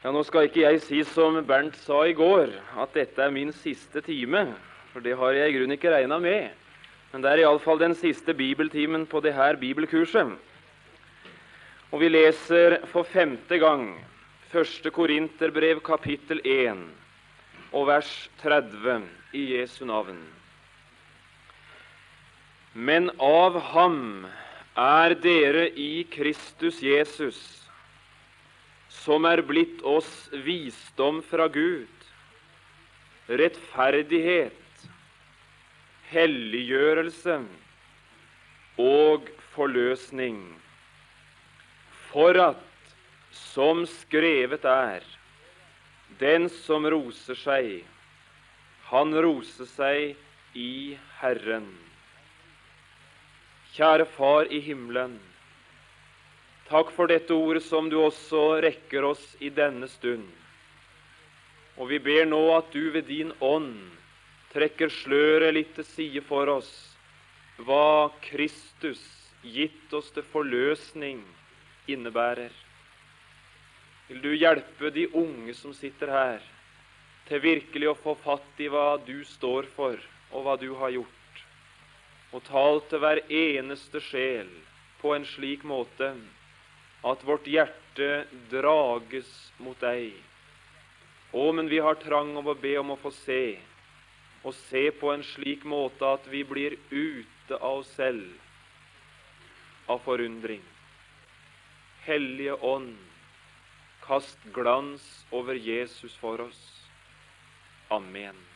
Ja, Nå skal ikke jeg si som Bernt sa i går, at dette er min siste time. For det har jeg i grunnen ikke regna med. Men det er iallfall den siste bibeltimen på det her bibelkurset. Og vi leser for femte gang første Korinterbrev kapittel 1 og vers 30 i Jesu navn. Men av ham er dere i Kristus Jesus, som er blitt oss visdom fra Gud, rettferdighet, helliggjørelse og forløsning, for at, som skrevet er, den som roser seg, han roser seg i Herren. Kjære Far i himmelen. Takk for dette ordet som du også rekker oss i denne stund. Og vi ber nå at du ved din ånd trekker sløret litt til side for oss hva Kristus, gitt oss til forløsning, innebærer. Vil du hjelpe de unge som sitter her, til virkelig å få fatt i hva du står for, og hva du har gjort? og tal til hver eneste sjel på en slik måte at vårt hjerte drages mot deg. Å, men vi har trang av å be om å få se, og se på en slik måte at vi blir ute av oss selv av forundring. Hellige Ånd, kast glans over Jesus for oss. Amen.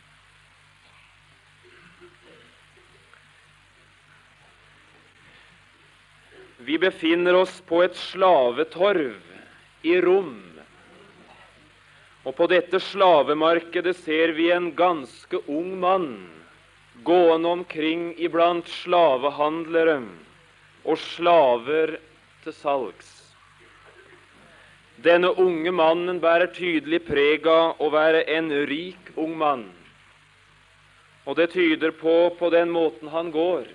Vi befinner oss på et slavetorv i Rom. Og på dette slavemarkedet ser vi en ganske ung mann gående omkring iblant slavehandlere og slaver til salgs. Denne unge mannen bærer tydelig preg av å være en rik ung mann. Og det tyder på, på den måten han går,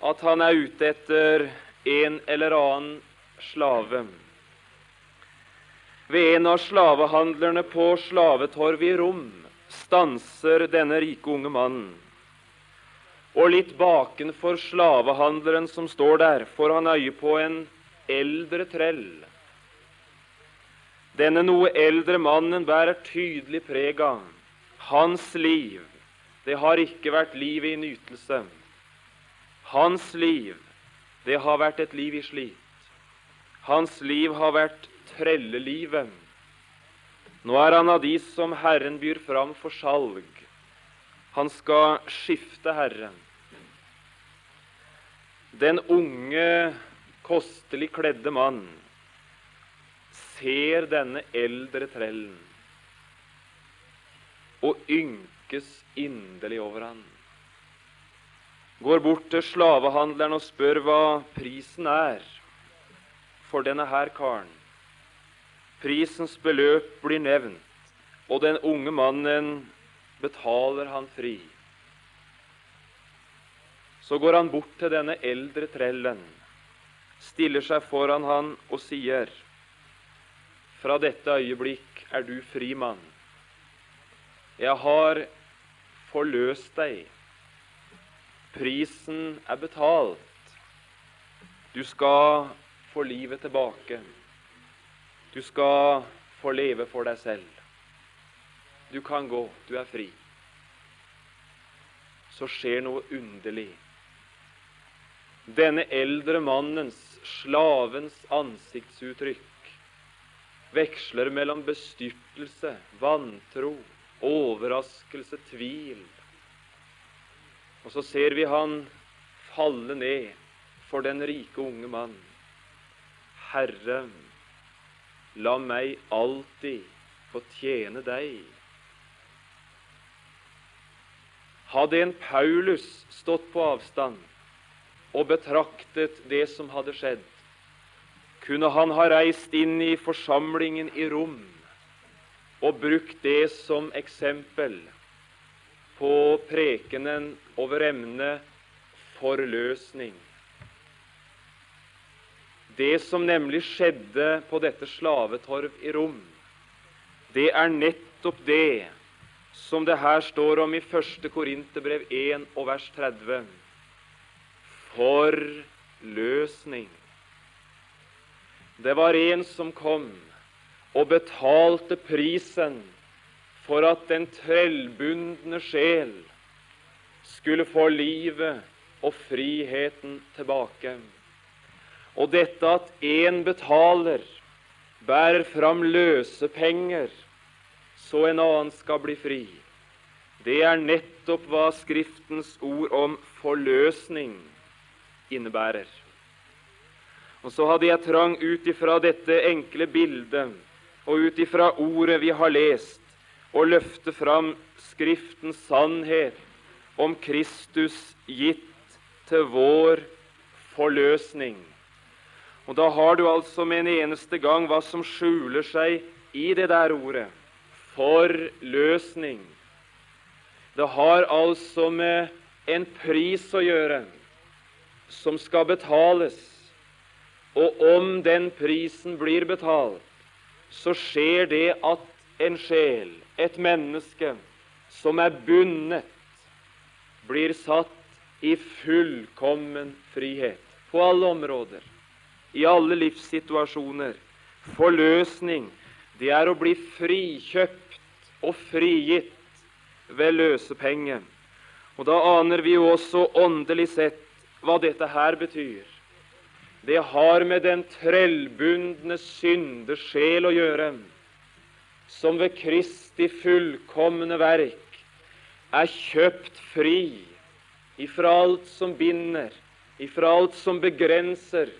at han er ute etter en eller annen slave. Ved en av slavehandlerne på slavetorvet i Rom stanser denne rike unge mannen. Og litt bakenfor slavehandleren som står der, får han øye på en eldre trell. Denne noe eldre mannen bærer tydelig preg av hans liv. Det har ikke vært liv i nytelse. Hans liv det har vært et liv i slit. Hans liv har vært trellelivet. Nå er han av de som Herren byr fram for salg. Han skal skifte Herren. Den unge, kostelig kledde mann ser denne eldre trellen og ynkes inderlig over han går bort til slavehandleren og spør hva prisen er for denne her karen. Prisens beløp blir nevnt, og den unge mannen betaler han fri. Så går han bort til denne eldre trellen, stiller seg foran han og sier:" Fra dette øyeblikk er du fri mann. Jeg har forløst deg Prisen er betalt. Du skal få livet tilbake. Du skal få leve for deg selv. Du kan gå, du er fri. Så skjer noe underlig. Denne eldre mannens, slavens, ansiktsuttrykk veksler mellom bestyrtelse, vantro, overraskelse, tvil og så ser vi han falle ned for den rike unge mann. Herre, la meg alltid få tjene deg. Hadde en Paulus stått på avstand og betraktet det som hadde skjedd, kunne han ha reist inn i forsamlingen i Rom og brukt det som eksempel på prekenen over emnet forløsning. Det som nemlig skjedde på dette slavetorv i Rom, det er nettopp det som det her står om i 1. Korinterbrev 1 og vers 30. Forløsning. Det var en som kom og betalte prisen for at den trellbundne sjel skulle få livet og friheten tilbake. Og dette at én betaler, bærer fram løsepenger, så en annen skal bli fri, det er nettopp hva Skriftens ord om forløsning innebærer. Og så hadde jeg trang ut ifra dette enkle bildet og ut ifra ordet vi har lest, å løfte fram Skriftens sannhet om Kristus gitt til vår forløsning. Og Da har du altså med en eneste gang hva som skjuler seg i det der ordet forløsning. Det har altså med en pris å gjøre som skal betales. Og om den prisen blir betalt, så skjer det at en sjel, et menneske, som er bundet, blir satt i fullkommen frihet på alle områder, i alle livssituasjoner. Forløsning, det er å bli frikjøpt og frigitt ved løsepenge. Og Da aner vi jo også åndelig sett hva dette her betyr. Det har med den trellbundne syndesjel å gjøre, som ved Kristi fullkomne verk er kjøpt fri ifra alt som binder, ifra alt som begrenser,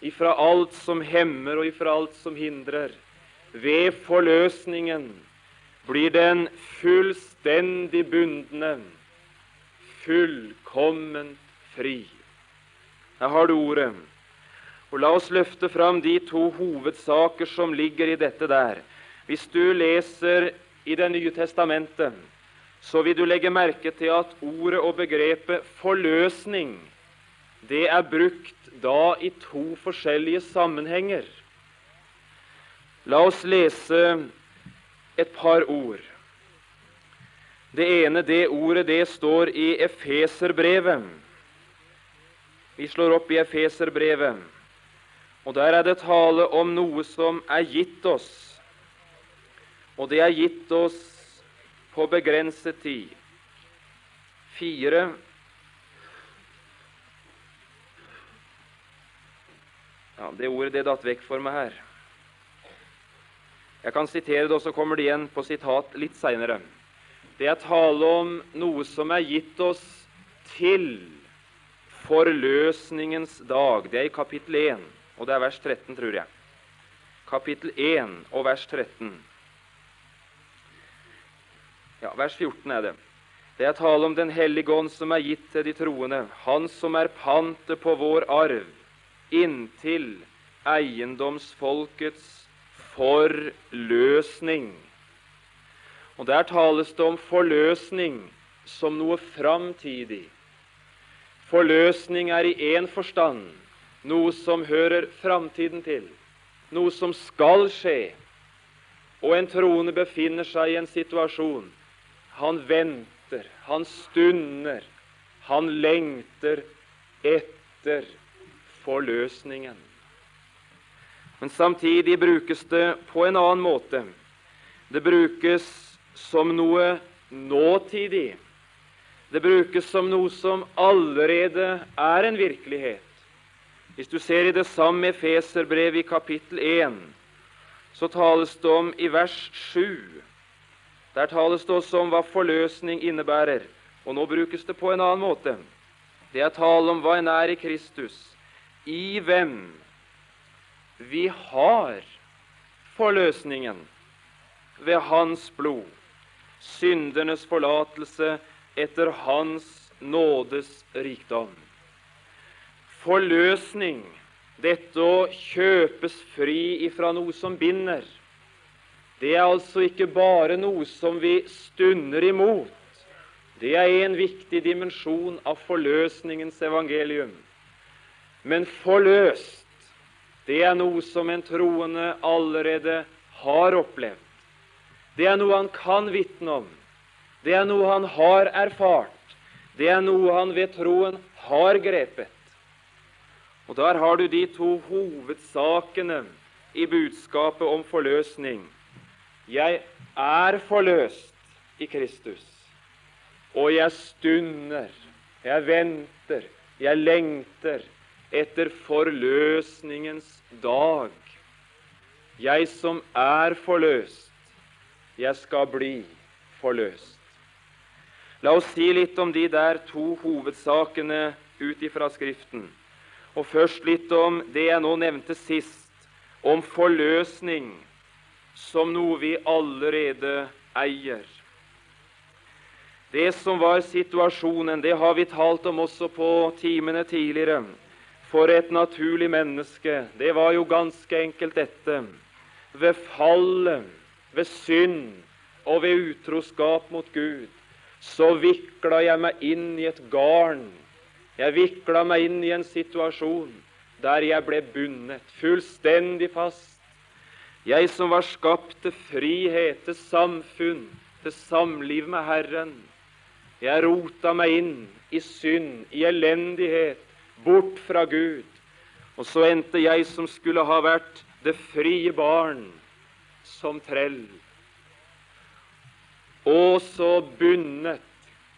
ifra alt som hemmer og ifra alt som hindrer. Ved forløsningen blir den fullstendig bundne, fullkomment fri. Her har du ordet. Og La oss løfte fram de to hovedsaker som ligger i dette der. Hvis du leser i Det nye testamentet, så vil du legge merke til at ordet og begrepet forløsning det er brukt da i to forskjellige sammenhenger. La oss lese et par ord. Det ene det ordet det står i Efeserbrevet. Vi slår opp i Efeserbrevet, og der er det tale om noe som er gitt oss og det er gitt oss på begrenset tid. Fire Ja, Det ordet det datt vekk for meg her. Jeg kan sitere det, og så kommer det igjen på sitat litt seinere. Det er tale om noe som er gitt oss til forløsningens dag. Det er i kapittel 1, og det er vers 13, tror jeg. Kapittel 1 og vers 13. Ja, Vers 14 er det. Det er tale om Den hellige ånd som er gitt til de troende, Han som er pantet på vår arv, inntil eiendomsfolkets forløsning. Og Der tales det om forløsning som noe framtidig. Forløsning er i én forstand noe som hører framtiden til, noe som skal skje. Og en troende befinner seg i en situasjon han venter, han stunder, han lengter etter forløsningen. Men samtidig brukes det på en annen måte. Det brukes som noe nåtidig. Det brukes som noe som allerede er en virkelighet. Hvis du ser i det samme Efeserbrevet i kapittel 1, så tales det om i vers 7 der tales det også om hva forløsning innebærer, og nå brukes det på en annen måte. Det er tale om hva en er i Kristus, i hvem vi har forløsningen ved Hans blod, syndernes forlatelse etter Hans nådes rikdom. Forløsning, dette å kjøpes fri ifra noe som binder, det er altså ikke bare noe som vi stunder imot. Det er en viktig dimensjon av forløsningens evangelium. Men forløst, det er noe som en troende allerede har opplevd. Det er noe han kan vitne om. Det er noe han har erfart. Det er noe han ved troen har grepet. Og Der har du de to hovedsakene i budskapet om forløsning. Jeg er forløst i Kristus, og jeg stunder, jeg venter, jeg lengter etter forløsningens dag. Jeg som er forløst, jeg skal bli forløst. La oss si litt om de der to hovedsakene ut ifra Skriften. Og først litt om det jeg nå nevnte sist, om forløsning som noe vi allerede eier. Det som var situasjonen, det har vi talt om også på timene tidligere. For et naturlig menneske, det var jo ganske enkelt dette. Ved fallet, ved synd og ved utroskap mot Gud, så vikla jeg meg inn i et garn. Jeg vikla meg inn i en situasjon der jeg ble bundet fullstendig fast. Jeg som var skapt til frihet, til samfunn, til samliv med Herren. Jeg rota meg inn i synd, i elendighet, bort fra Gud. Og så endte jeg som skulle ha vært det frie barn, som trell og så bundet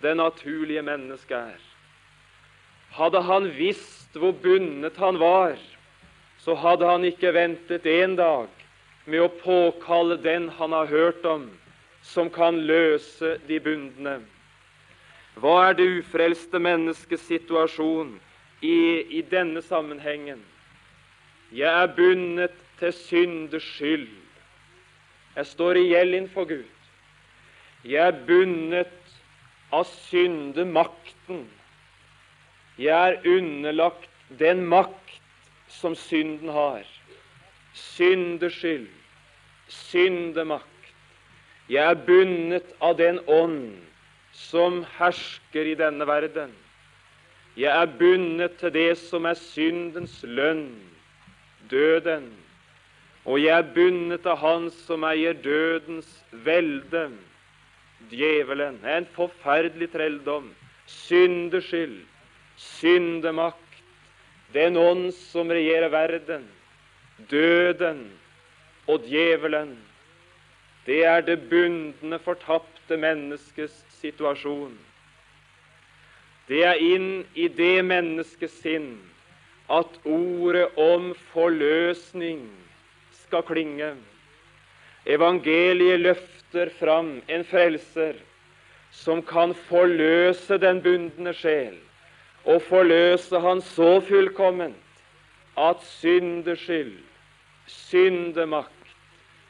det naturlige mennesket er. Hadde han visst hvor bundet han var, så hadde han ikke ventet en dag med å påkalle den han har hørt om, som kan løse de bundne. Hva er det ufrelste menneskets situasjon i, i denne sammenhengen? Jeg er bundet til synders skyld. Jeg står i gjeld innenfor Gud. Jeg er bundet av syndemakten. Jeg er underlagt den makt som synden har. Syndeskyld, syndemakt. Jeg er bundet av den ånd som hersker i denne verden. Jeg er bundet til det som er syndens lønn, døden. Og jeg er bundet av Han som eier dødens velde djevelen. En forferdelig trelldom. Syndeskyld, syndemakt. Den ånd som regjerer verden, døden og djevelen. Det er det bundne, fortapte menneskets situasjon. Det er inn i det menneskets sinn at ordet om forløsning skal klinge. Evangeliet løfter fram en frelser som kan forløse den bundne sjel, og forløse han så fullkomment at syndeskyld, syndemakt,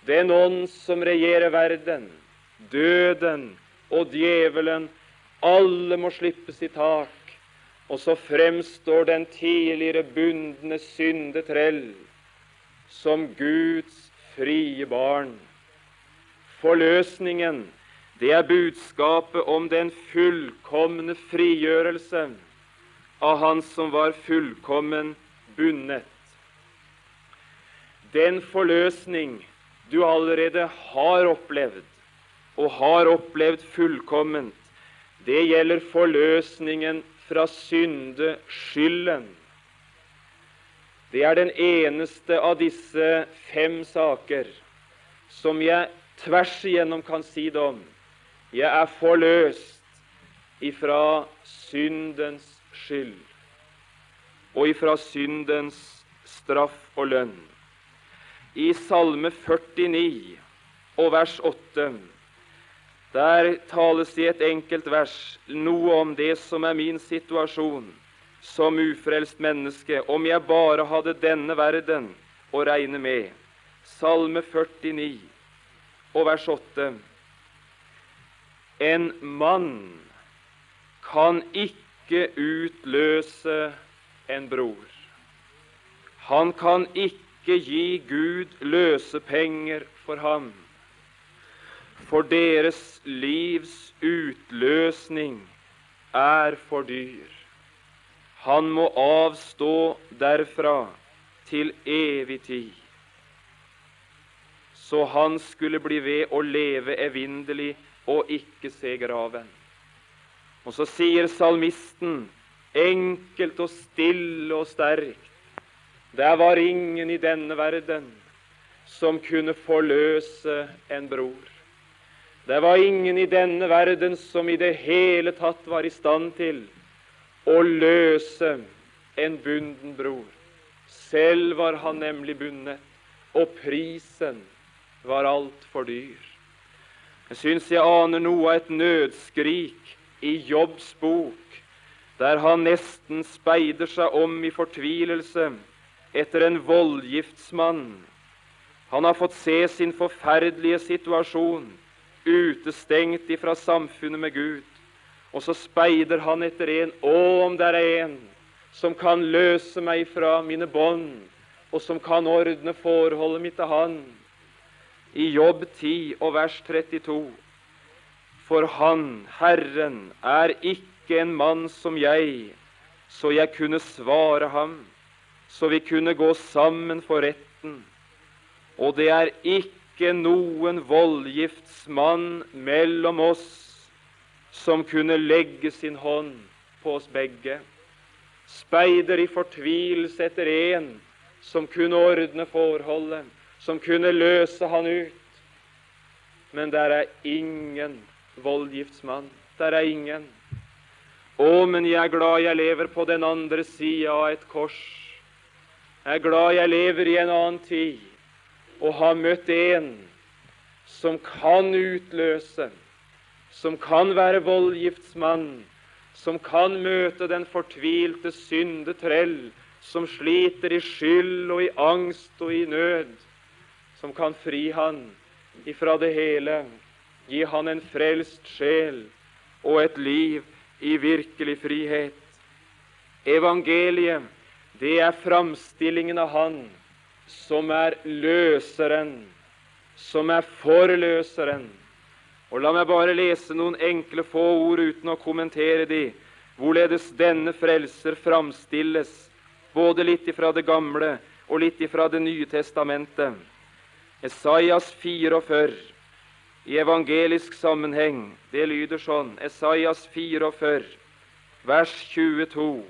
den ånd som regjerer verden, døden og djevelen, alle må slippes i tak, og så fremstår den tidligere bundne syndetrell som Guds frie barn. Forløsningen, det er budskapet om den fullkomne frigjørelse av Han som var fullkommen bundet. Den forløsning du allerede har opplevd, og har opplevd fullkomment, det gjelder forløsningen fra syndeskylden. Det er den eneste av disse fem saker som jeg tvers igjennom kan si det om. Jeg er forløst ifra syndens skyld og ifra syndens straff og lønn. I Salme 49 og vers 8 der tales i et enkelt vers noe om det som er min situasjon som ufrelst menneske, om jeg bare hadde denne verden å regne med. Salme 49 og vers 8. En mann kan ikke utløse en bror. Han kan ikke gi Gud løsepenger for ham. For deres livs utløsning er for dyr. Han må avstå derfra til evig tid. så han skulle bli ved å leve evinnelig og ikke se graven. Og så sier salmisten, enkelt og stille og sterkt, det var ingen i denne verden som kunne forløse en bror. Det var ingen i denne verden som i det hele tatt var i stand til å løse en bunden bror. Selv var han nemlig bundet, og prisen var altfor dyr. Jeg syns jeg aner noe av et nødskrik i Jobbs bok, der han nesten speider seg om i fortvilelse etter en voldgiftsmann. Han har fått se sin forferdelige situasjon utestengt ifra samfunnet med Gud. Og så speider han etter en. Å, om det er en som kan løse meg fra mine bånd, og som kan ordne forholdet mitt til Han. I Jobb 10 og vers 32. For Han, Herren, er ikke en mann som jeg, så jeg kunne svare ham, så vi kunne gå sammen for retten. Og det er ikke noen voldgiftsmann mellom oss som kunne legge sin hånd på oss begge. Speider i fortvilelse etter en som kunne ordne forholdet, som kunne løse han ut. Men der er ingen voldgiftsmann. Der er ingen. Å, men jeg er glad jeg lever på den andre sida av et kors. Jeg er glad jeg lever i en annen tid og har møtt en som kan utløse, som kan være voldgiftsmann, som kan møte den fortvilte syndetrell, som sliter i skyld og i angst og i nød, som kan fri han ifra det hele, gi han en frelst sjel og et liv i virkelig frihet. Evangeliet, det er framstillingen av Han som er løseren, som er forløseren. Og La meg bare lese noen enkle få ord uten å kommentere de, hvorledes denne frelser framstilles, både litt ifra det gamle og litt ifra Det nye testamentet. Esaias 44 i evangelisk sammenheng, det lyder sånn Esaias 44, vers 22.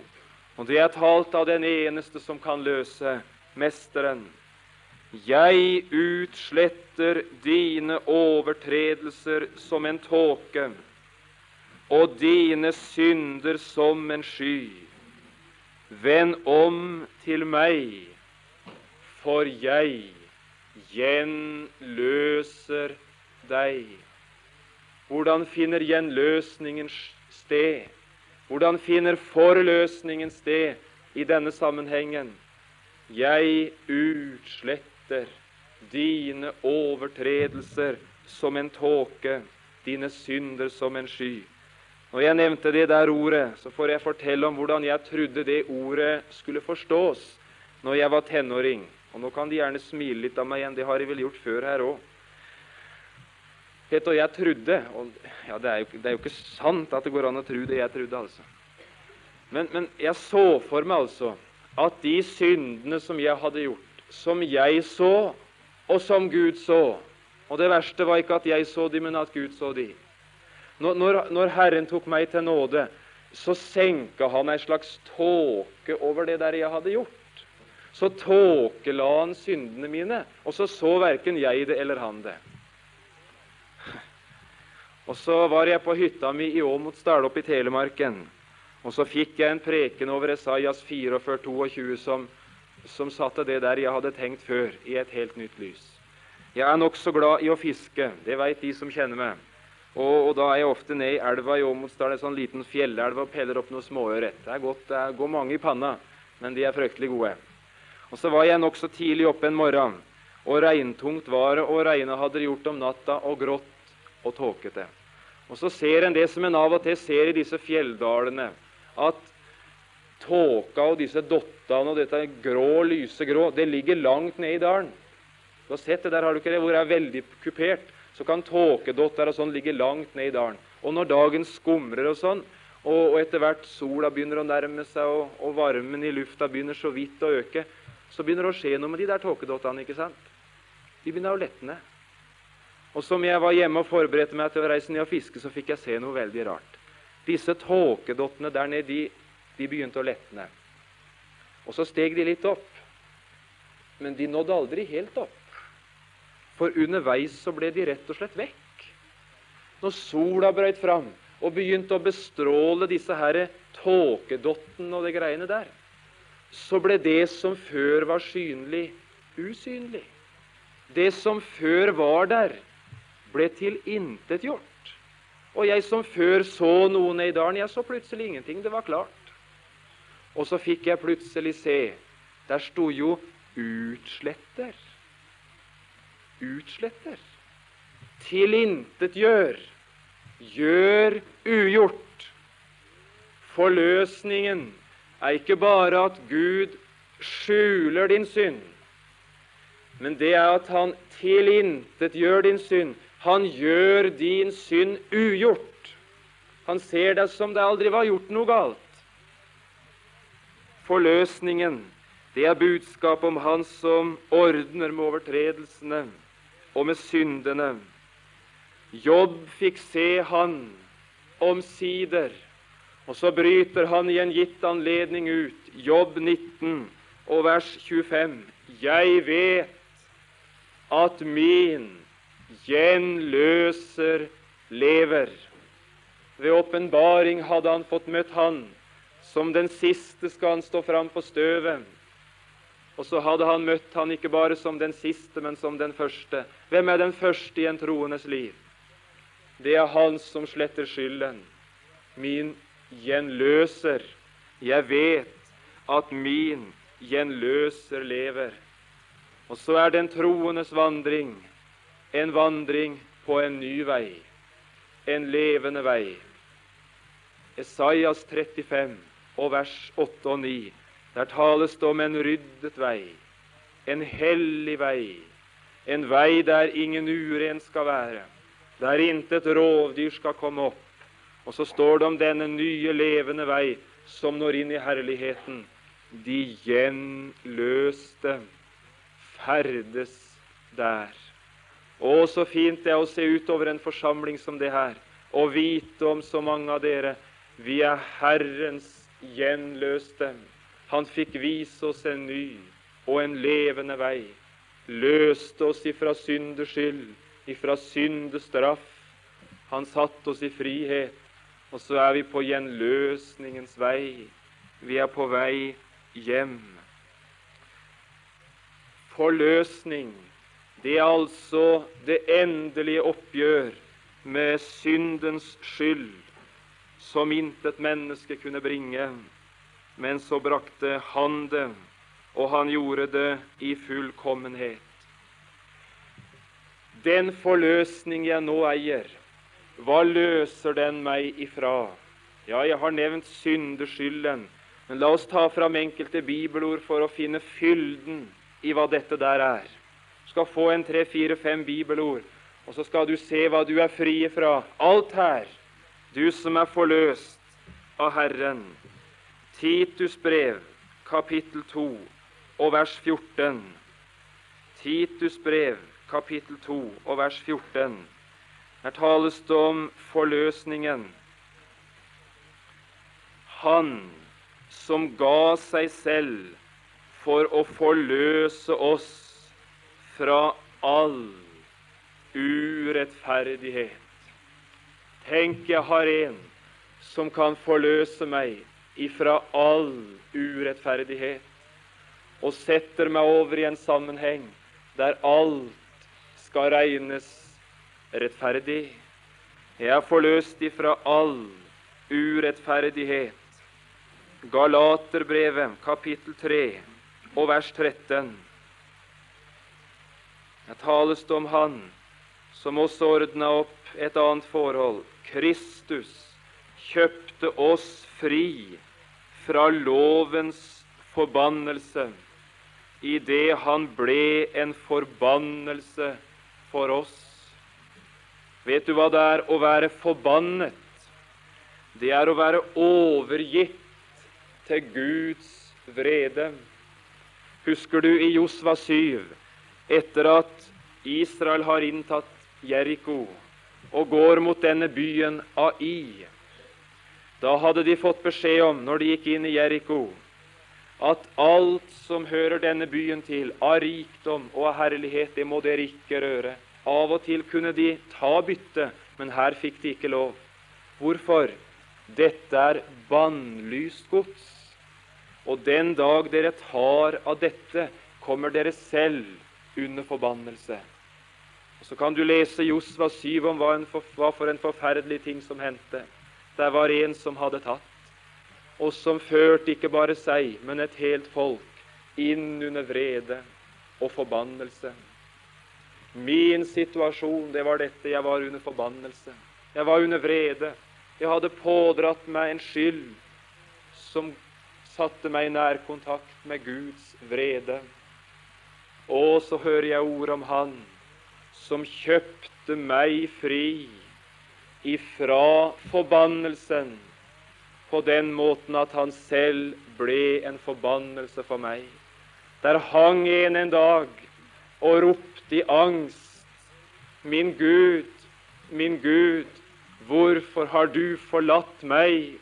Og det er talt av den eneste som kan løse Mesteren, jeg utsletter dine overtredelser som en tåke og dine synder som en sky. Vend om til meg, for jeg gjenløser deg. Hvordan finner gjenløsningen sted? Hvordan finner forløsningen sted i denne sammenhengen? Jeg utsletter dine overtredelser som en tåke, dine synder som en sky. Når jeg nevnte det der ordet, så får jeg fortelle om hvordan jeg trodde det ordet skulle forstås når jeg var tenåring. Og Nå kan de gjerne smile litt av meg igjen. Det har de vel gjort før her òg. Og jeg trodde og ja, det, er jo, det, er jo, ikke sant at det går an å tro det jeg trodde, altså. Men, men jeg så for meg altså at de syndene som jeg hadde gjort, som jeg så, og som Gud så Og det verste var ikke at jeg så de, men at Gud så de. Når, når, når Herren tok meg til nåde, så senka han ei slags tåke over det der jeg hadde gjort. Så tåkela han syndene mine, og så så verken jeg det eller han det. Og så var jeg på hytta mi i Åmotsdal oppe i Telemarken. Og så fikk jeg en preken over Esaias 44, 22 som, som satte det der jeg hadde tenkt før, i et helt nytt lys. Jeg er nokså glad i å fiske. Det veit de som kjenner meg. Og, og, da er jeg ofte ned i elva i Åmotsdal, en sånn liten fjellelv, og peller opp noe småørret. Det er godt, det går mange i panna, men de er fryktelig gode. Og så var jeg nokså tidlig oppe en morgen, og regntungt var det, og regnet hadde gjort om natta, og grått og tåkete. Og så ser en det som en av og til ser i disse fjelldalene at tåka og disse dottene og dette grå, lyse grå, det ligger langt nede i dalen. Du har sett det der, har du ikke det, hvor det er veldig kupert. Så kan tåkedotter og sånn ligge langt nede i dalen. Og når dagen skumrer og sånn, og, og etter hvert sola begynner å nærme seg, og, og, varmen i lufta begynner så vidt å øke, så begynner det å skje noe med de der tåkedottene. ikke sant? De begynner å lette ned. Og som jeg var hjemme og forberedte meg til å reise ned og fiske, så fikk jeg se noe veldig rart. Disse tåkedottene der nede, de, de begynte å letne. Og så steg de litt opp. Men de nådde aldri helt opp. For underveis så ble de rett og slett vekk. Når sola brøt fram og begynte å bestråle disse her tåkedottene og de greiene der, så ble det som før var synlig, usynlig. Det som før var der, ble tilintetgjort. Og jeg som før så noen i dalen, jeg så plutselig ingenting. Det var klart. Og så fikk jeg plutselig se Der sto jo 'utsletter'. Utsletter. Tilintetgjør. Gjør ugjort. Forløsningen er ikke bare at Gud skjuler din synd, men det er at han tilintetgjør din synd. Han gjør din synd ugjort. Han ser deg som det aldri var gjort noe galt. Forløsningen, det er budskap om Han som ordner med overtredelsene og med syndene. Jobb fikk se han omsider, og så bryter han i en gitt anledning ut, Jobb 19 og vers 25. Jeg vet at min gjenløser lever. Ved åpenbaring hadde han fått møtt han. Som den siste skal han stå fram på støvet. Og så hadde han møtt han ikke bare som den siste, men som den første. Hvem er den første i en troendes liv? Det er han som sletter skylden. Min gjenløser. Jeg vet at min gjenløser lever. Og så er den troendes vandring en vandring på en ny vei, en levende vei. Esaias 35 og vers 8 og 9. Der tales det om en ryddet vei, en hellig vei, en vei der ingen uren skal være, der intet rovdyr skal komme opp. Og så står det om denne nye, levende vei som når inn i herligheten. De gjenløste ferdes der. Å, så fint det er å se utover en forsamling som det her og vite om så mange av dere. Vi er Herrens gjenløste. Han fikk vise oss en ny og en levende vei. Løste oss ifra syndeskyld, ifra syndestraff. Han satte oss i frihet. Og så er vi på gjenløsningens vei. Vi er på vei hjem. Forløsning, det er altså det endelige oppgjør med syndens skyld, som intet menneske kunne bringe. Men så brakte han det, og han gjorde det i fullkommenhet. Den forløsning jeg nå eier, hva løser den meg ifra? Ja, jeg har nevnt syndeskylden, men la oss ta fram enkelte bibelord for å finne fylden i hva dette der er. Skal få en tre, fire, fem bibelord, og så skal du se hva du er fri fra. Alt her, du som er forløst av Herren. Titus brev, kapittel 2 og vers 14. Titus brev, kapittel 2 og vers 14. Her tales det om forløsningen. Han som ga seg selv for å forløse oss fra all urettferdighet. Tenk, jeg har en som kan forløse meg ifra all urettferdighet, og setter meg over i en sammenheng der alt skal regnes rettferdig. Jeg er forløst ifra all urettferdighet. Galaterbrevet, kapittel 3 og vers 13. Her tales det om Han som også ordna opp et annet forhold. Kristus kjøpte oss fri fra lovens forbannelse idet han ble en forbannelse for oss. Vet du hva det er å være forbannet? Det er å være overgitt til Guds vrede. Husker du i Josva 7, etter at Israel har inntatt Jeriko og går mot denne byen Ai. Da hadde de fått beskjed om, når de gikk inn i Jeriko, at alt som hører denne byen til, av rikdom og av herlighet, det må dere ikke røre. Av og til kunne de ta bytte, men her fikk de ikke lov. Hvorfor? Dette er bannlyst gods. Og den dag dere tar av dette, kommer dere selv under forbannelse. Og Så kan du lese Josva 7 om hva, for, en forferdelig ting som hendte. Der var en som hadde tatt, og som førte ikke bare seg, men et helt folk inn under vrede og forbannelse. Min situasjon, det var dette. Jeg var under forbannelse. Jeg var under vrede. Jeg hadde pådratt meg en skyld som satte meg i nærkontakt med Guds vrede. Og så hører jeg ord om Han som kjøpte meg fri ifra forbannelsen på den måten at han selv ble en forbannelse for meg. Der hang en en dag og ropte i angst, Min Gud, min Gud, hvorfor har du forlatt meg?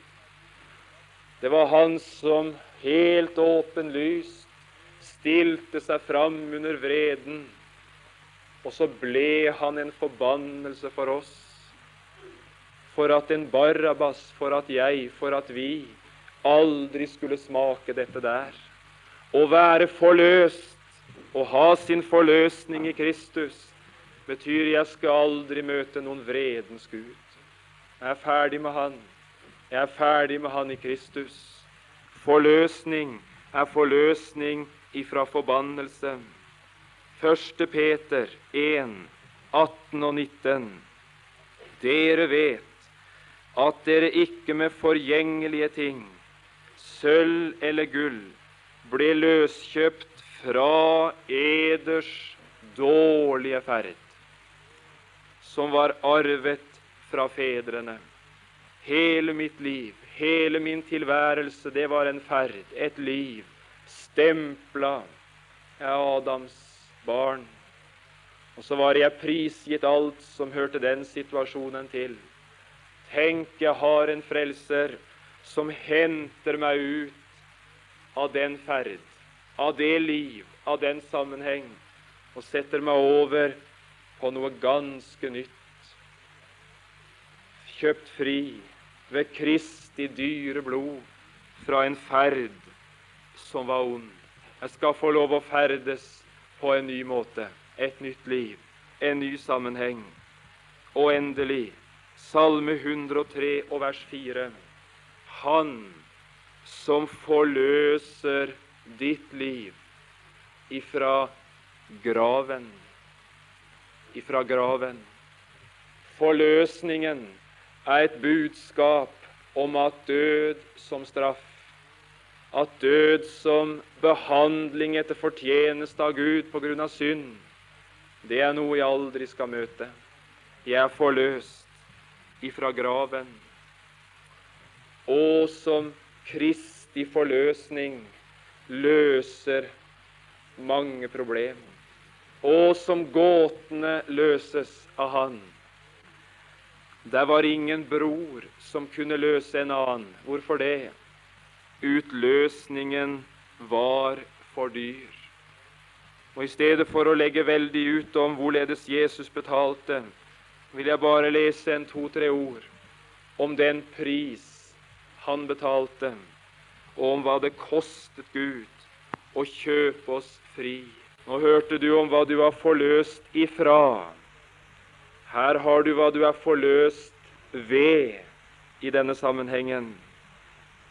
Det var han som helt åpenlyst stilte seg fram under vreden, og så ble han en forbannelse for oss for at en Barabas, for at jeg, for at vi aldri skulle smake dette der. Å være forløst, å ha sin forløsning i Kristus, betyr jeg skal aldri møte noen vredens Gud. Jeg er ferdig med Han. Jeg er ferdig med Han i Kristus. Forløsning er forløsning ifra forbannelse. 1. Peter 1, 18 og 19. Dere vet at dere ikke med forgjengelige ting, sølv eller gull, ble løskjøpt fra eders dårlige ferd, som var arvet fra fedrene. Hele mitt liv, hele min tilværelse, det var en ferd, et liv, stempla jeg Adams barn. Og så var jeg prisgitt alt som hørte den situasjonen til. Tenk, jeg har en frelser som henter meg ut av den ferd, av det liv, av den sammenheng, og setter meg over på noe ganske nytt. Kjøpt fri ved Kristi dyre blod fra en ferd som var ond. Jeg skal få lov å ferdes på en ny måte, et nytt liv, en ny sammenheng. Og endelig Salme 103 og vers 4. Han som forløser ditt liv ifra graven. Ifra graven. Forløsningen er et budskap om at død som straff, at død som behandling etter fortjeneste av Gud på grunn av synd, det er noe jeg aldri skal møte. Jeg er forløst ifra graven. Og som Kristi forløsning løser mange problemer. Og som gåtene løses av Han. Der var ingen bror som kunne løse en annen. Hvorfor det? Utløsningen var for dyr. Og I stedet for å legge veldig ut om hvorledes Jesus betalte, vil jeg bare lese en to-tre ord om den pris han betalte, og om hva det kostet Gud å kjøpe oss fri. Nå hørte du om hva du var forløst ifra. Her har du hva du er forløst ved i denne sammenhengen.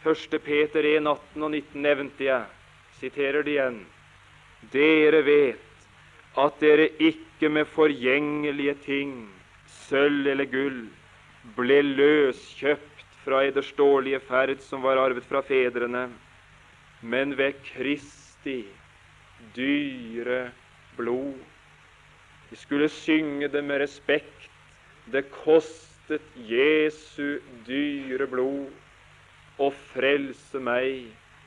1. Peter 1, 18 og 19 nevnte jeg. Siterer det igjen. Dere vet at dere ikke med forgjengelige ting sølv eller gull, ble løskjøpt fra eders dårlige ferd som var arvet fra fedrene, men ved Kristi dyre blod. Vi skulle synge det med respekt. Det kostet Jesu dyre blod å frelse meg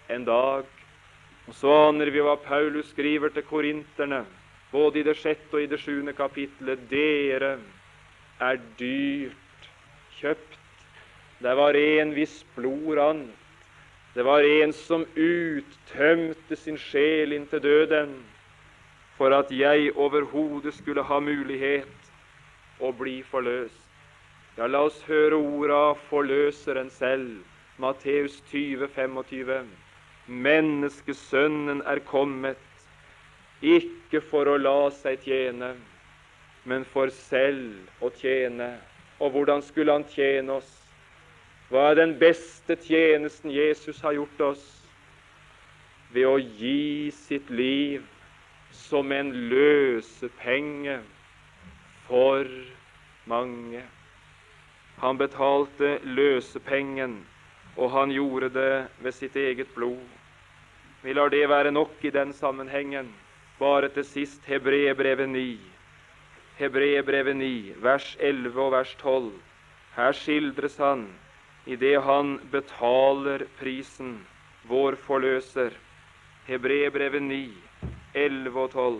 en dag. Og så aner vi hva Paulus skriver til korinterne både i det sjette og i det sjuende kapittelet. Dere er dyrt kjøpt. Det var en viss blod rant. Det var en som uttømte sin sjel inntil døden for at jeg overhodet skulle ha mulighet å bli forløst. Ja, la oss høre orda forløseren selv. Matteus 20, 25. Menneskesønnen er kommet, ikke for å la seg tjene, men for selv å tjene. Og hvordan skulle han tjene oss? Hva er den beste tjenesten Jesus har gjort oss? Ved å gi sitt liv som en løsepenge for mange. Han betalte løsepengen, og han gjorde det ved sitt eget blod. Vi lar det være nok i den sammenhengen. Bare til sist Hebreerbrevet 9. Hebreerbrevet 9, vers 11 og vers 12. Her skildres han i det han betaler prisen, vår forløser. Hebreerbrevet 9, 11 og 12.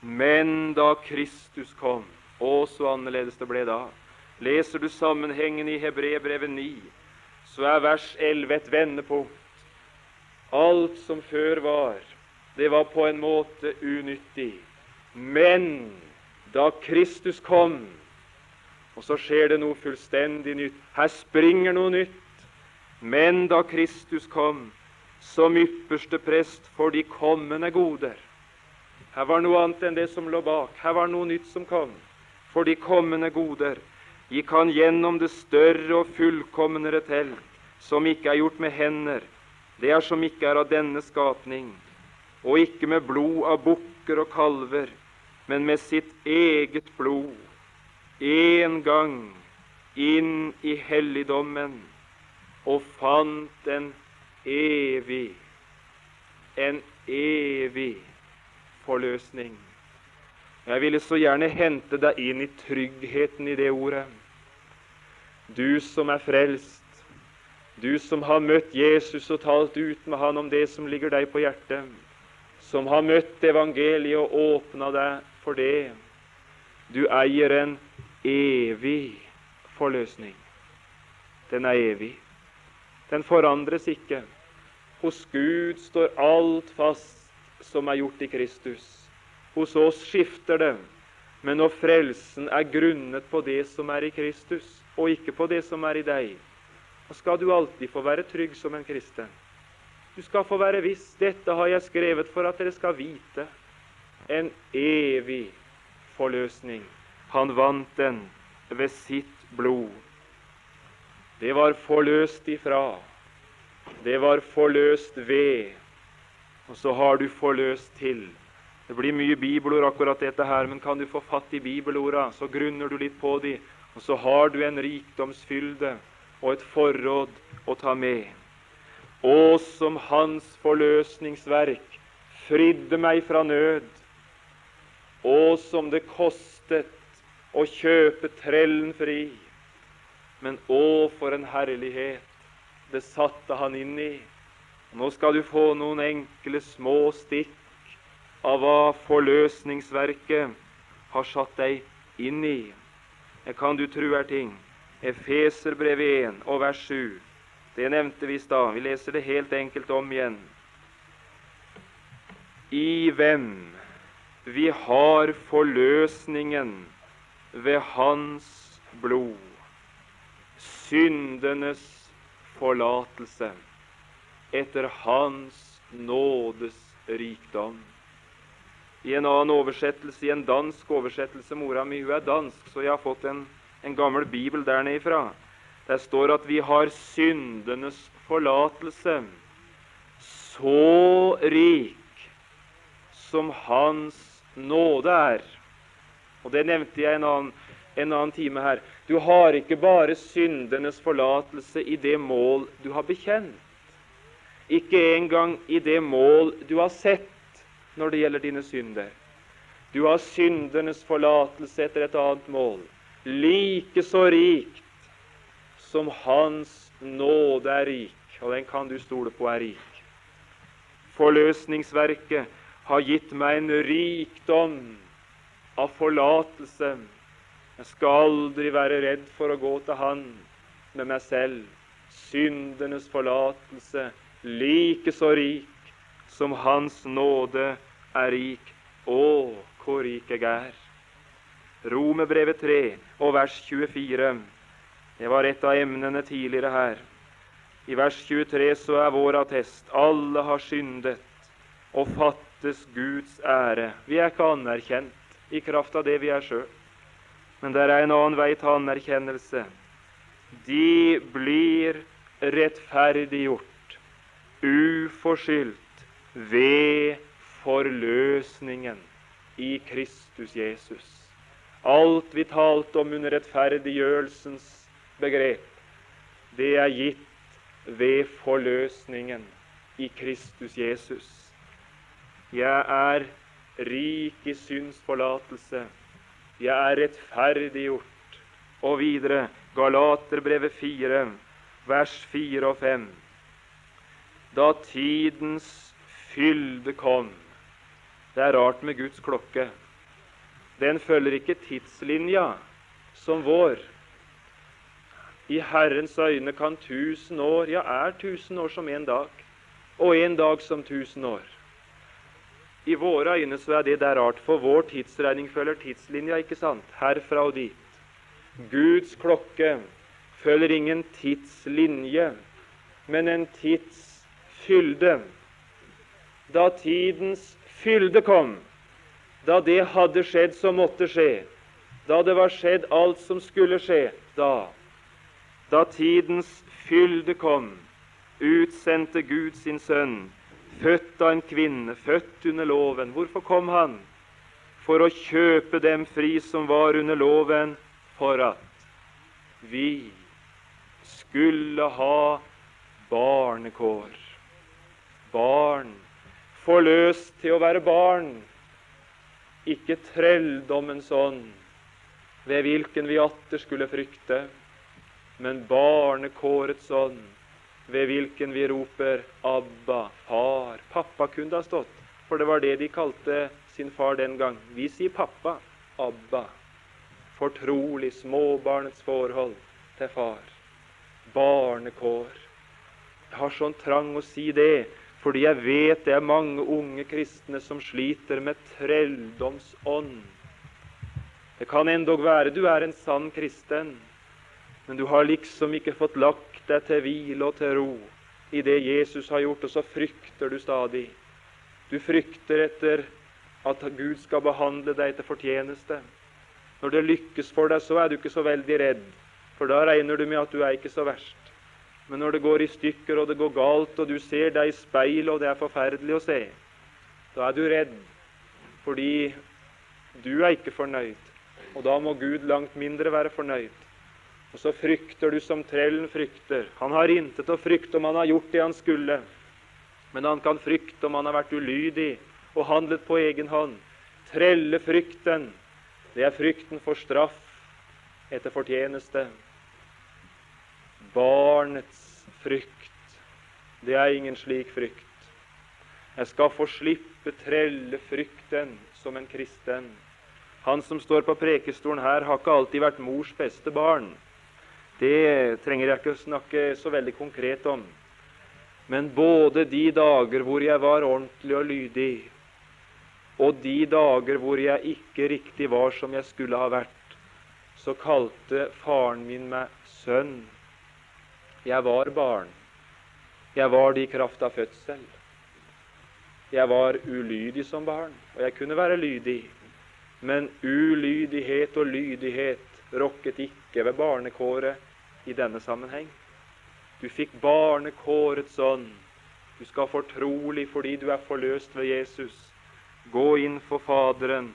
Men da Kristus kom, å så annerledes det ble da. Leser du sammenhengen i Hebrebrevet 9, så er vers 11 et vendepunkt. Alt som før var, det var på en måte unyttig. Men da Kristus kom, og så skjer det noe fullstendig nytt. Her springer noe nytt. Men da Kristus kom som ypperste prest for de kommende goder Her var noe annet enn det som lå bak. Her var noe nytt som kom. For de kommende goder gikk han gjennom det større og fullkomnere telt, som ikke er gjort med hender, det er som ikke er av denne skapning, og ikke med blod av bukker og kalver, men med sitt eget blod, en gang inn i helligdommen, og fant en evig, en evig forløsning. Jeg ville så gjerne hente deg inn i tryggheten i det ordet. Du som er frelst, du som har møtt Jesus og talt ut med han om det som ligger deg på hjertet, som har møtt evangeliet og åpna deg for det. Du eier en evig forløsning. Den er evig. Den forandres ikke. Hos Gud står alt fast som er gjort i Kristus. Hos oss skifter det, men når frelsen er grunnet på det som er i Kristus, og ikke på det som er i deg, så skal du alltid få være trygg som en kristen. Du skal få være viss. Dette har jeg skrevet for at dere skal vite. En evig forløsning. Han vant den ved sitt blod. Det var forløst ifra. Det var forløst ved. Og så har du forløst til. Det blir mye bibelord akkurat dette her, men kan du få fatt i bibelorda, så grunner du litt på de, og så har du en rikdomsfylde og et forråd å ta med. Å, som Hans forløsningsverk fridde meg fra nød. Å, som det kostet å kjøpe trellen fri. Men å, for en herlighet det satte han inn i. Nå skal du få noen enkle, små stikk av hva forløsningsverket har satt deg inn i. Jeg kan du tro er ting. Efeserbrevet 1 og vers 7. Det nevnte vi i stad. Vi leser det helt enkelt om igjen. I hvem vi har forløsningen ved Hans blod, syndenes forlatelse etter Hans nådes rikdom. I en annen oversettelse, i en dansk oversettelse Mora mi hun er dansk, så jeg har fått en, en gammel bibel der nede ifra. Der står at vi har syndenes forlatelse. Så rik som Hans nåde er. Og Det nevnte jeg en annen, en annen time her. Du har ikke bare syndenes forlatelse i det mål du har bekjent. Ikke engang i det mål du har sett når det gjelder dine synder. Du har syndernes forlatelse etter et annet mål, like så rikt som Hans nåde er rik, og den kan du stole på er rik. Forløsningsverket har gitt meg en rikdom av forlatelse. Jeg skal aldri være redd for å gå til Han med meg selv. Syndenes forlatelse like så rik som Hans nåde er rik. Å, hvor rik jeg er! Romerbrevet 3 og vers 24. Det var et av emnene tidligere her. I vers 23 så er vår attest alle har syndet og fattes Guds ære. Vi er ikke anerkjent i kraft av det vi er sjøl. Men det er en annen vei til anerkjennelse. De blir rettferdiggjort, uforskyldt, ved forløsningen i Kristus Jesus. Alt vi talte om under rettferdiggjørelsens begrep, det er gitt ved forløsningen i Kristus Jesus. Jeg er rik i syndsforlatelse. Jeg er rettferdiggjort. Og videre Galaterbrevet 4, vers 4 og 5. Da tidens fylde kom Det er rart med Guds klokke. Den følger ikke tidslinja som vår. I Herrens øyne kan tusen år, ja, er tusen år som en dag, og en dag som tusen år. I våre øyne så er det der rart, for vår tidsregning følger tidslinja, ikke sant? Herfra og dit. Guds klokke følger ingen tidslinje, men en tidsfylde. Da tidens fylde kom, da det hadde skjedd som måtte skje, da det var skjedd alt som skulle skje, da da tidens fylde kom, utsendte Gud sin sønn, født av en kvinne, født under loven. Hvorfor kom han? For å kjøpe dem fri som var under loven, for at vi skulle ha barnekår. Barn. Forløst til å være barn. Ikke trelldommens ånd, ved hvilken vi atter skulle frykte men barnekårets ånd, ved hvilken vi roper 'Abba, far'. Pappa kunne det ha stått, for det var det de kalte sin far den gang. Vi sier pappa, Abba. Fortrolig småbarnets forhold til far. Barnekår. Jeg har sånn trang å si det, fordi jeg vet det er mange unge kristne som sliter med trelldomsånd. Det kan endog være du er en sann kristen, men du har liksom ikke fått lagt deg til hvile og til ro i det Jesus har gjort, og så frykter du stadig. Du frykter etter at Gud skal behandle deg til fortjeneste. Når det lykkes for deg, så er du ikke så veldig redd, for da regner du med at du er ikke så verst. Men når det går i stykker, og det går galt, og du ser deg i speilet, og det er forferdelig å se, da er du redd, fordi du er ikke fornøyd. Og da må Gud langt mindre være fornøyd. Og så frykter du som trellen frykter. Han har intet å frykte om han har gjort det han skulle. Men han kan frykte om han har vært ulydig og handlet på egen hånd. Trellefrykten, det er frykten for straff etter fortjeneste. Barnets frykt, det er ingen slik frykt. Jeg skal få slippe trellefrykten som en kristen. Han som står på prekestolen her, har ikke alltid vært mors beste barn. Det trenger jeg ikke å snakke så veldig konkret om. Men både de dager hvor jeg var ordentlig og lydig, og de dager hvor jeg ikke riktig var som jeg skulle ha vært, så kalte faren min meg sønn. Jeg var barn. Jeg var det i kraft av fødsel. Jeg var ulydig som barn, og jeg kunne være lydig. Men ulydighet og lydighet rokket ikke ved barnekåret i denne sammenheng. Du fikk barnekårets ånd. Du skal fortrolig fordi du er forløst ved Jesus. Gå inn for Faderen.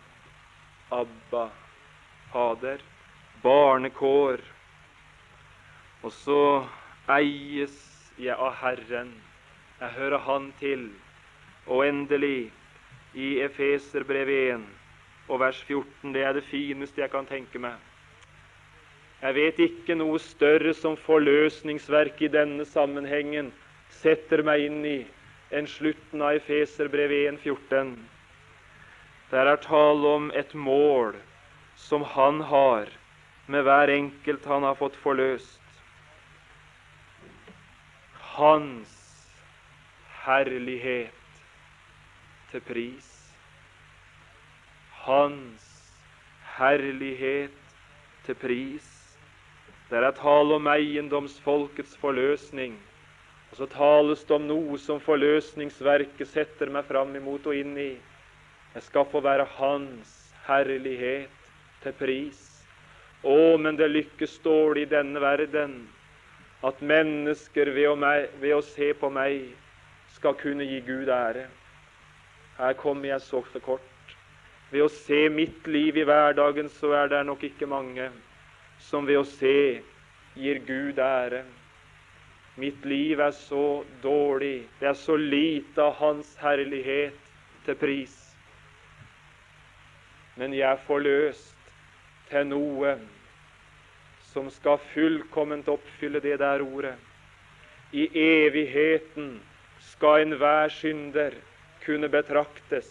Abba, Fader. Barnekår. Og så eies jeg av Herren. Jeg hører Han til. Og endelig, i Efeserbrevet 1 og vers 14, det er det fineste jeg kan tenke meg. Jeg vet ikke noe større som forløsningsverk i denne sammenhengen setter meg inn i enn slutten av Efeserbrevet 1,14. Der er tale om et mål som han har med hver enkelt han har fått forløst. Hans herlighet til pris. Hans herlighet til pris. Der er tale om eiendomsfolkets forløsning. Og så tales det om noe som forløsningsverket setter meg fram imot og inn i. Jeg skal få være Hans herlighet til pris. Å, men det lykkes dårlig i denne verden at mennesker ved å, meg, ved å se på meg skal kunne gi Gud ære. Her kommer jeg så for kort. Ved å se mitt liv i hverdagen så er det nok ikke mange som ved å se gir Gud ære. Mitt liv er så dårlig, det er så lite av Hans herlighet til pris. Men jeg er forløst til noe som skal fullkomment oppfylle det der ordet. I evigheten skal enhver synder kunne betraktes,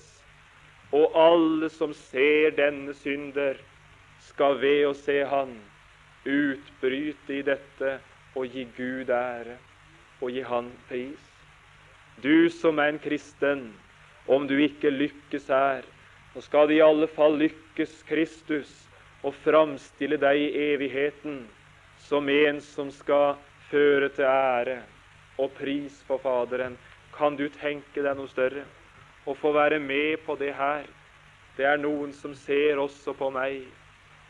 og alle som ser denne synder, skal ved å se Han utbryte i dette og gi Gud ære og gi Han pris. Du som er en kristen, om du ikke lykkes her, så skal det i alle fall lykkes Kristus å framstille deg i evigheten som en som skal føre til ære og pris for Faderen. Kan du tenke deg noe større? Å få være med på det her. Det er noen som ser også på meg.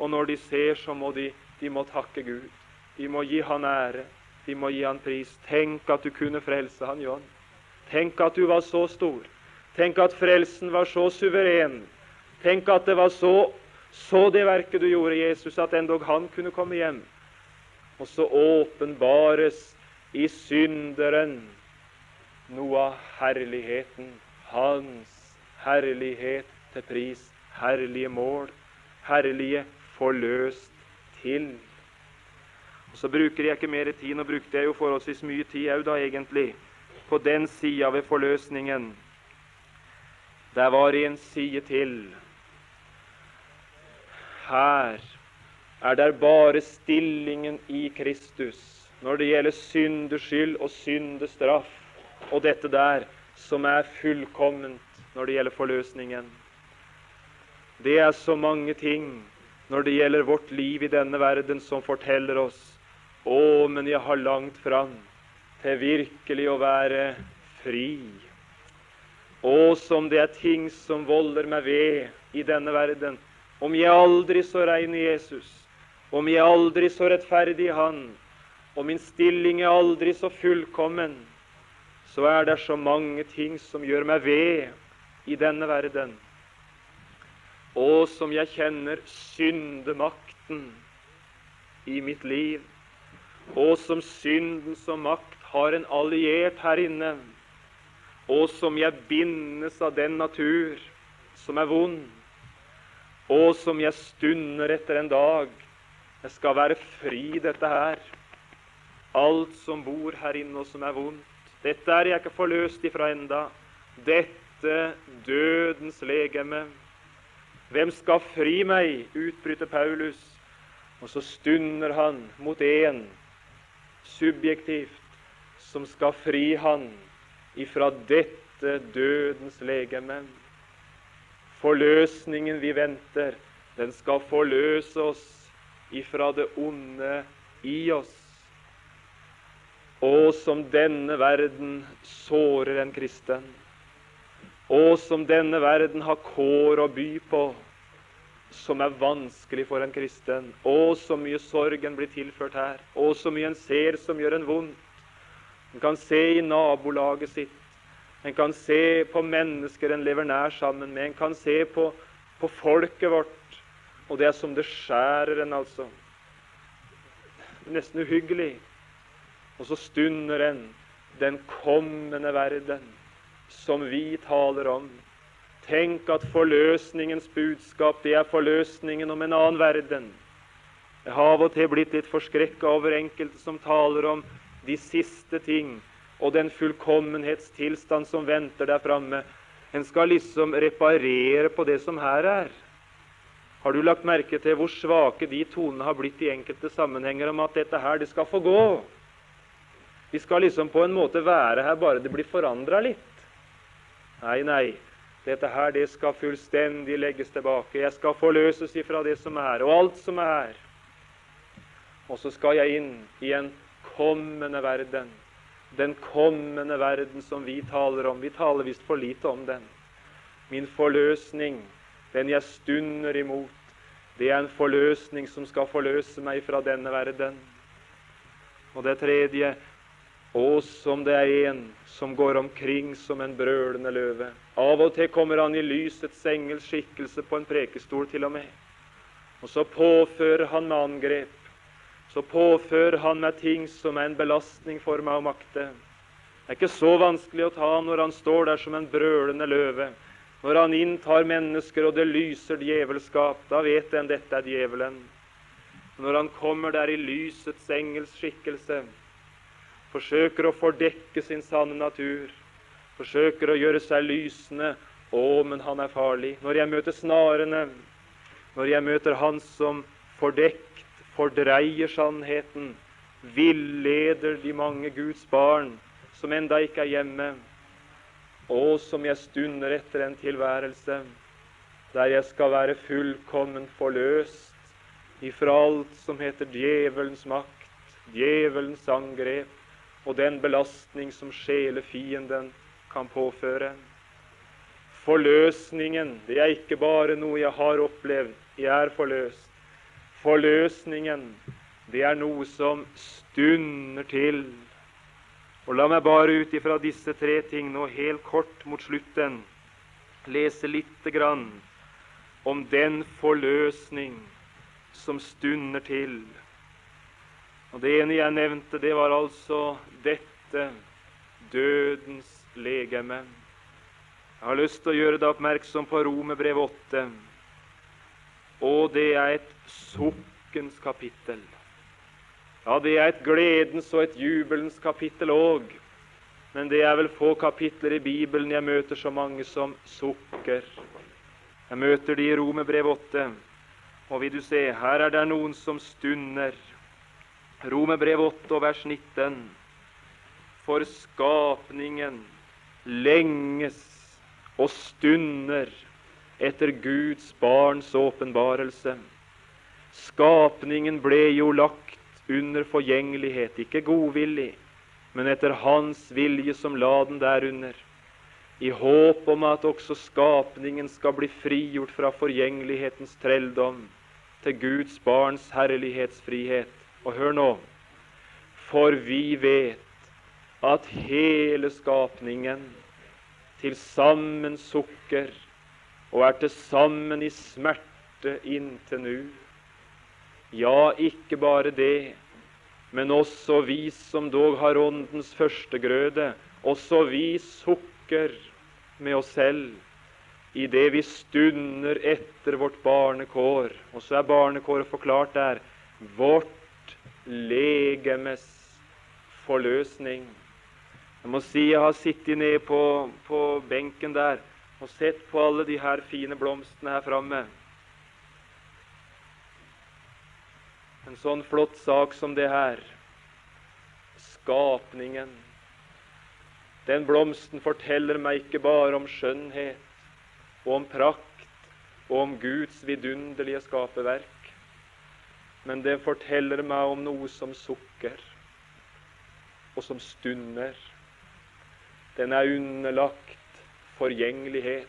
Og når de ser, så må de, de må takke Gud. De må gi Han ære. De må gi Han pris. Tenk at du kunne frelse Han, John. Tenk at du var så stor. Tenk at frelsen var så suveren. Tenk at det var så, så det verket du gjorde, Jesus, at endog Han kunne komme hjem. Og så åpenbares i synderen noe av herligheten. Hans herlighet til pris. Herlige mål. Herlige forløst til. Og Så bruker jeg ikke mer tid. Nå brukte jeg jo forholdsvis mye tid òg, da, egentlig, på den sida ved forløsningen. Der var en side til. Her er det bare stillingen i Kristus når det gjelder syndeskyld og syndestraff og dette der som er fullkomment når det gjelder forløsningen. Det er så mange ting når det gjelder vårt liv i denne verden som forteller oss å, men jeg har langt fram til virkelig å være fri. Å, som det er ting som volder meg ved i denne verden. Om jeg aldri så rein i Jesus, om jeg aldri så rettferdig i Han, og min stilling er aldri så fullkommen, så er det så mange ting som gjør meg ved i denne verden. Og som jeg kjenner syndemakten i mitt liv. Og som synden som makt har en alliert her inne, og som jeg bindes av den natur som er vond, og som jeg stunder etter en dag. Jeg skal være fri, dette her. Alt som bor her inne og som er vondt. Dette er jeg ikke forløst ifra enda. Dette dødens legeme. Hvem skal fri meg? utbryter Paulus. Og så stunder han mot en subjektivt som skal fri han ifra dette dødens legeme. Forløsningen vi venter, den skal forløse oss ifra det onde i oss. Og som denne verden sårer en kristen, og som denne verden har kår å by på, som er vanskelig for en kristen. Å, så mye sorgen blir tilført her. Å, så mye en ser som gjør en vondt. En kan se i nabolaget sitt. En kan se på mennesker en lever nær sammen med. En kan se på, på folket vårt. Og det er som det skjærer en, altså. Nesten uhyggelig. Og så stunder en den kommende verden som vi taler om Tenk at forløsningens budskap det er forløsningen om en annen verden. Jeg har av og til blitt litt forskrekka over enkelte som taler om de siste ting og den fullkommenhetstilstand som venter der framme. En skal liksom reparere på det som her er. Har du lagt merke til hvor svake de tonene har blitt i enkelte sammenhenger om at dette her, det skal få gå? Vi skal liksom på en måte være her bare det blir forandra litt. Nei, nei. Dette her, det skal fullstendig legges tilbake. Jeg skal forløses ifra det som er, og alt som er. Og så skal jeg inn i en kommende verden. Den kommende verden som vi taler om. Vi taler visst for lite om den. Min forløsning, den jeg stunder imot, det er en forløsning som skal forløse meg fra denne verden. Og det tredje å, som det er en som går omkring som en brølende løve. Av og til kommer han i lysets engels skikkelse på en prekestol til og med. Og så påfører han med angrep. Så påfører han meg ting som er en belastning for meg å makte. Det er ikke så vanskelig å ta når han står der som en brølende løve. Når han inntar mennesker og det lyser djevelskap, da vet en dette er djevelen. Når han kommer der i lysets engels skikkelse, forsøker å fordekke sin sanne natur, forsøker å gjøre seg lysende. Å, men han er farlig. Når jeg møter snarene, når jeg møter han som fordekt fordreier sannheten, villeder de mange Guds barn som enda ikke er hjemme, og som jeg stunder etter en tilværelse der jeg skal være fullkommen forløst ifra alt som heter djevelens makt, djevelens angrep, og den belastning som sjelefienden kan påføre. Forløsningen det er ikke bare noe jeg har opplevd, jeg er forløst. Forløsningen det er noe som stunder til. Og La meg bare ut ifra disse tre ting nå helt kort mot slutten lese lite grann om den forløsning som stunder til. Og Det ene jeg nevnte, det var altså dette dødens legeme. Jeg har lyst til å gjøre deg oppmerksom på Romerbrev 8. Og det er et sukkens kapittel. Ja, det er et gledens og et jubelens kapittel òg. Men det er vel få kapitler i Bibelen jeg møter så mange som sukker. Jeg møter de i Romerbrev 8. Og vil du se, her er det noen som stunder Romerbrev 8 vers 19. For skapningen lenges og stunder etter Guds barns åpenbarelse. Skapningen ble jo lagt under forgjengelighet, ikke godvillig, men etter Hans vilje som la den derunder, i håp om at også skapningen skal bli frigjort fra forgjengelighetens trelldom til Guds barns herlighetsfrihet. Og hør nå For vi vet at hele skapningen til sammen sukker og er til sammen i smerte inntil nu. Ja, ikke bare det, men også vi som dog har Åndens førstegrøde, også vi sukker med oss selv i det vi stunder etter vårt barnekår. Og så er barnekåret forklart der. Vårt legemes forløsning. Jeg må si jeg har sittet ned på, på benken der og sett på alle de her fine blomstene her framme. En sånn flott sak som det her. Skapningen. Den blomsten forteller meg ikke bare om skjønnhet og om prakt og om Guds vidunderlige skaperverk men det forteller meg om noe som sukker, og som stunder. Den er underlagt forgjengelighet.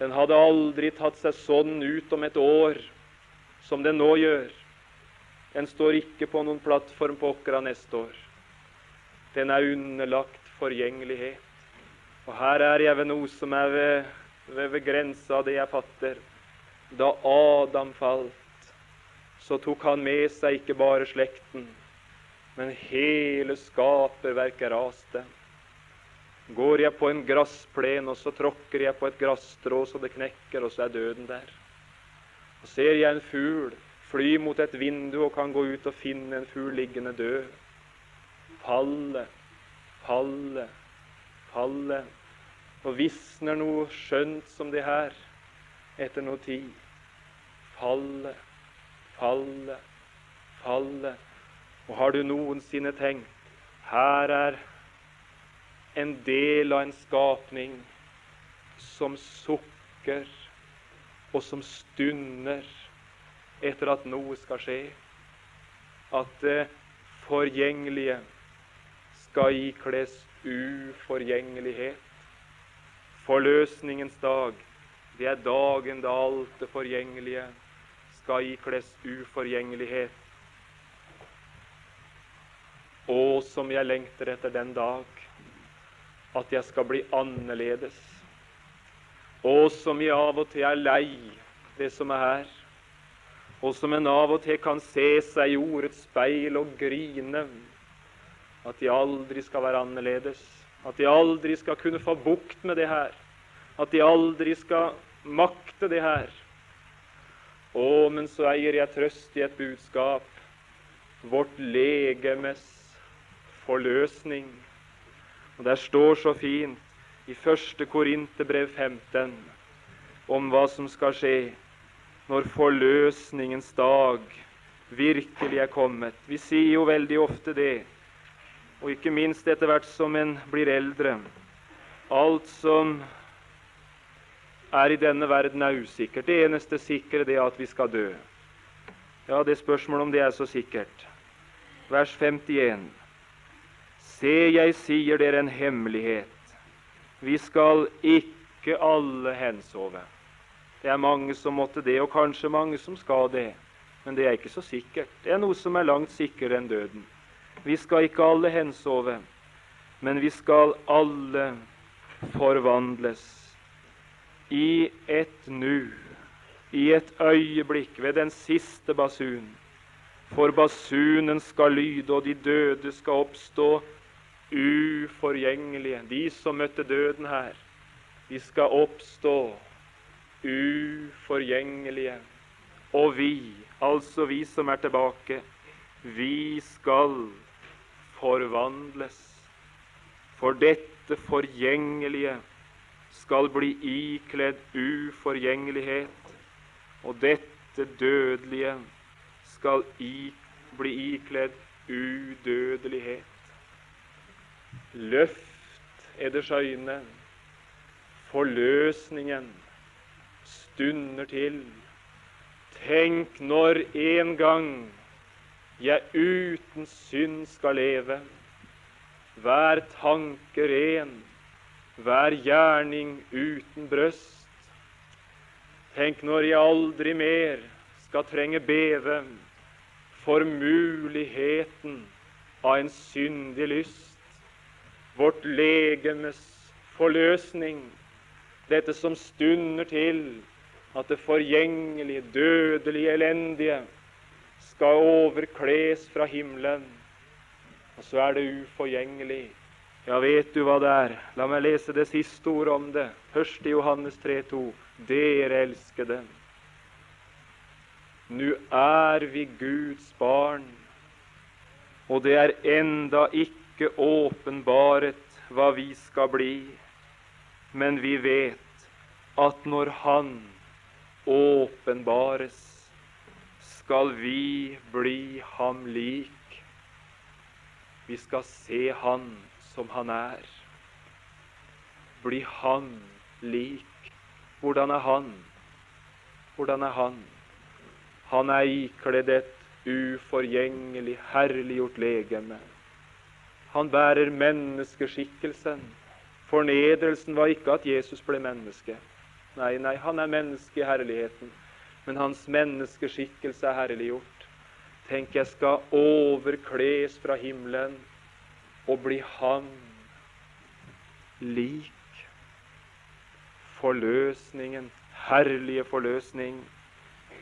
Den hadde aldri tatt seg sånn ut om et år som den nå gjør. Den står ikke på noen plattform på Åkra neste år. Den er underlagt forgjengelighet. Og her er jeg ved noe som er ved, ved, ved grensa av det jeg fatter. Da Adam falt, så tok han med seg ikke bare slekten, men hele skaperverket raste. Går jeg på en gressplen, og så tråkker jeg på et grasstrå så det knekker, og så er døden der. Og Ser jeg en fugl fly mot et vindu og kan gå ut og finne en fugl liggende død, falle, falle, falle. og visner noe skjønt som det her etter noe tid. Falle, falle, falle. Og har du noensinne tenkt her er en del av en skapning som sukker og som stunder etter at noe skal skje. At det forgjengelige skal ikles uforgjengelighet. Forløsningens dag, det er dagen da alt det forgjengelige skal ikles uforgjengelighet. Å, som jeg lengter etter den dag at jeg skal bli annerledes. Å, som jeg av og til er lei det som er her. Og som en av og til kan se seg i ordets speil og grine. At de aldri skal være annerledes. At de aldri skal kunne få bukt med det her. At de aldri skal makte det her. Å, men så eier jeg trøst i et budskap. Vårt legemes forløsning. Og Der står så fint i 1. Korinterbrev 15 om hva som skal skje når forløsningens dag virkelig er kommet. Vi sier jo veldig ofte det, og ikke minst etter hvert som en blir eldre. Alt som er i denne verden, er usikkert. Det eneste sikre det er at vi skal dø. Ja, det er spørsmålet om det er så sikkert. Vers 51. Se, jeg sier dere en hemmelighet. Vi skal ikke alle hensove. Det er mange som måtte det, og kanskje mange som skal det. Men det er ikke så sikkert. Det er noe som er langt sikrere enn døden. Vi skal ikke alle hensove, men vi skal alle forvandles i et nu, i et øyeblikk, ved den siste basun. For basunen skal lyde, og de døde skal oppstå uforgjengelige. De som møtte døden her, de skal oppstå uforgjengelige. Og vi, altså vi som er tilbake, vi skal forvandles. For dette forgjengelige skal bli ikledd uforgjengelighet, og dette dødelige skal bli ikledd udødelighet. Løft eders øyne, forløsningen stunder til. Tenk når en gang jeg uten synd skal leve. Hver tanke ren hver gjerning uten brøst. Tenk når jeg aldri mer skal trenge beve for muligheten av en syndig lyst. Vårt legemes forløsning, dette som stunder til at det forgjengelige, dødelige, elendige skal overkles fra himmelen. Og så er det uforgjengelig ja, vet du hva det er? La meg lese det siste ordet om det. 1. Johannes 3,2. Dere elskede. Nå er vi Guds barn, og det er enda ikke åpenbaret hva vi skal bli. Men vi vet at når Han åpenbares, skal vi bli ham lik. Vi skal se Han som han er. Bli han lik. Hvordan er han? Hvordan er han? Han er ikledd et uforgjengelig, herliggjort legeme. Han bærer menneskeskikkelsen. Fornedrelsen var ikke at Jesus ble menneske. Nei, nei, han er menneske i herligheten. Men hans menneskeskikkelse er herliggjort. Tenk, jeg skal overkles fra himmelen og bli Han lik. Forløsningen, herlige forløsning.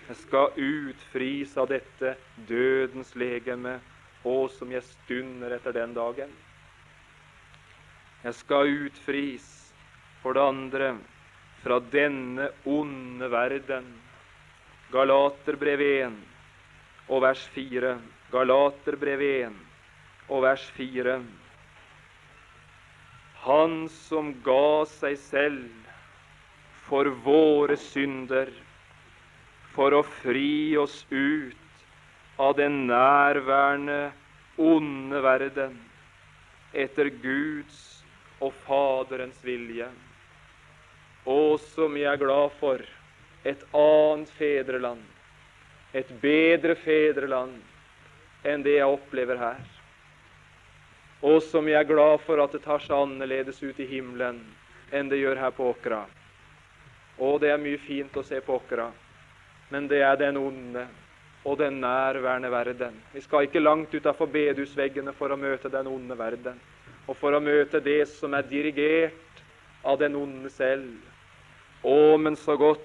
Jeg skal utfris av dette dødens legeme, og som jeg stunder etter den dagen. Jeg skal utfris, for det andre, fra denne onde verden. Galaterbrev 1 og vers 4. Galaterbrev 1 og vers 4. Han som ga seg selv for våre synder, for å fri oss ut av den nærværende, onde verden, etter Guds og Faderens vilje. Å, som jeg er glad for et annet fedreland, et bedre fedreland enn det jeg opplever her. Og som jeg er glad for at det tar seg annerledes ut i himmelen enn det gjør her på Åkra. Og det er mye fint å se på Åkra, men det er den onde og den nærværende verden. Vi skal ikke langt utafor bedehusveggene for å møte den onde verden, og for å møte det som er dirigert av den onde selv. Å, men så godt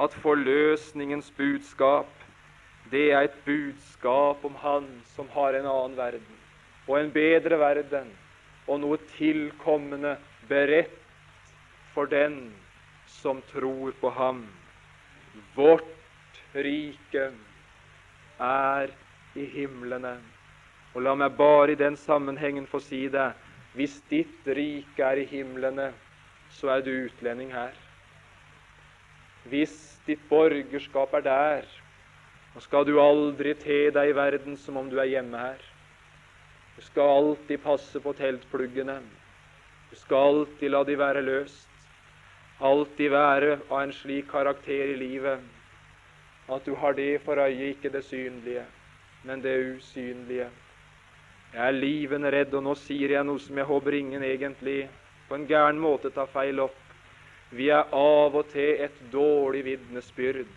at forløsningens budskap, det er et budskap om Han som har en annen verden, og en bedre verden, og noe tilkommende beredt for den som tror på ham. Vårt rike er i himlene. Og la meg bare i den sammenhengen få si det. Hvis ditt rike er i himlene, så er du utlending her. Hvis ditt borgerskap er der, så skal du aldri te deg i verden som om du er hjemme her. Du skal alltid passe på teltpluggene. Du skal alltid la de være løst. Alltid være av en slik karakter i livet at du har det for øye, ikke det synlige, men det usynlige. Jeg er liven redd, og nå sier jeg noe som jeg håper ingen egentlig på en gæren måte tar feil opp. Vi er av og til et dårlig vitnesbyrd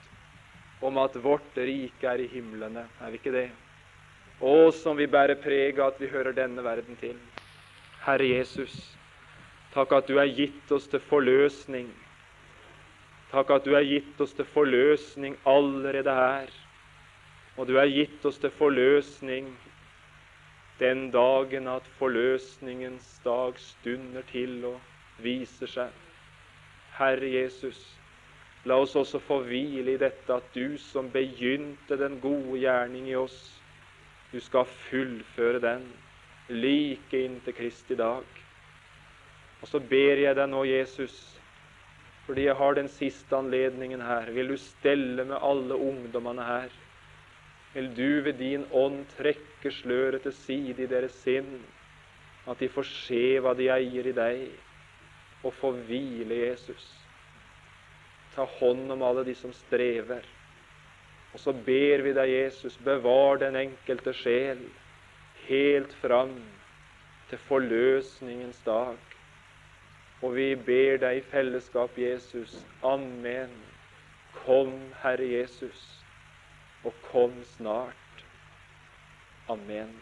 om at vårt rike er i himlene. Er vi ikke det? Å, som vi bærer preg av at vi hører denne verden til. Herre Jesus, takk at du er gitt oss til forløsning. Takk at du er gitt oss til forløsning allerede her. Og du er gitt oss til forløsning den dagen at forløsningens dag stunder til og viser seg. Herre Jesus, la oss også få hvile i dette at du som begynte den gode gjerning i oss, du skal fullføre den like inntil Kristi dag. Og så ber jeg deg nå, Jesus, fordi jeg har den siste anledningen her, vil du stelle med alle ungdommene her. Vil du ved din ånd trekke sløret til side i deres sinn, at de får se hva de eier i deg og få hvile Jesus. Ta hånd om alle de som strever. Og så ber vi deg, Jesus, bevar den enkelte sjel helt fram til forløsningens dag. Og vi ber deg i fellesskap, Jesus. Amen. Kom, Herre Jesus, og kom snart. Amen.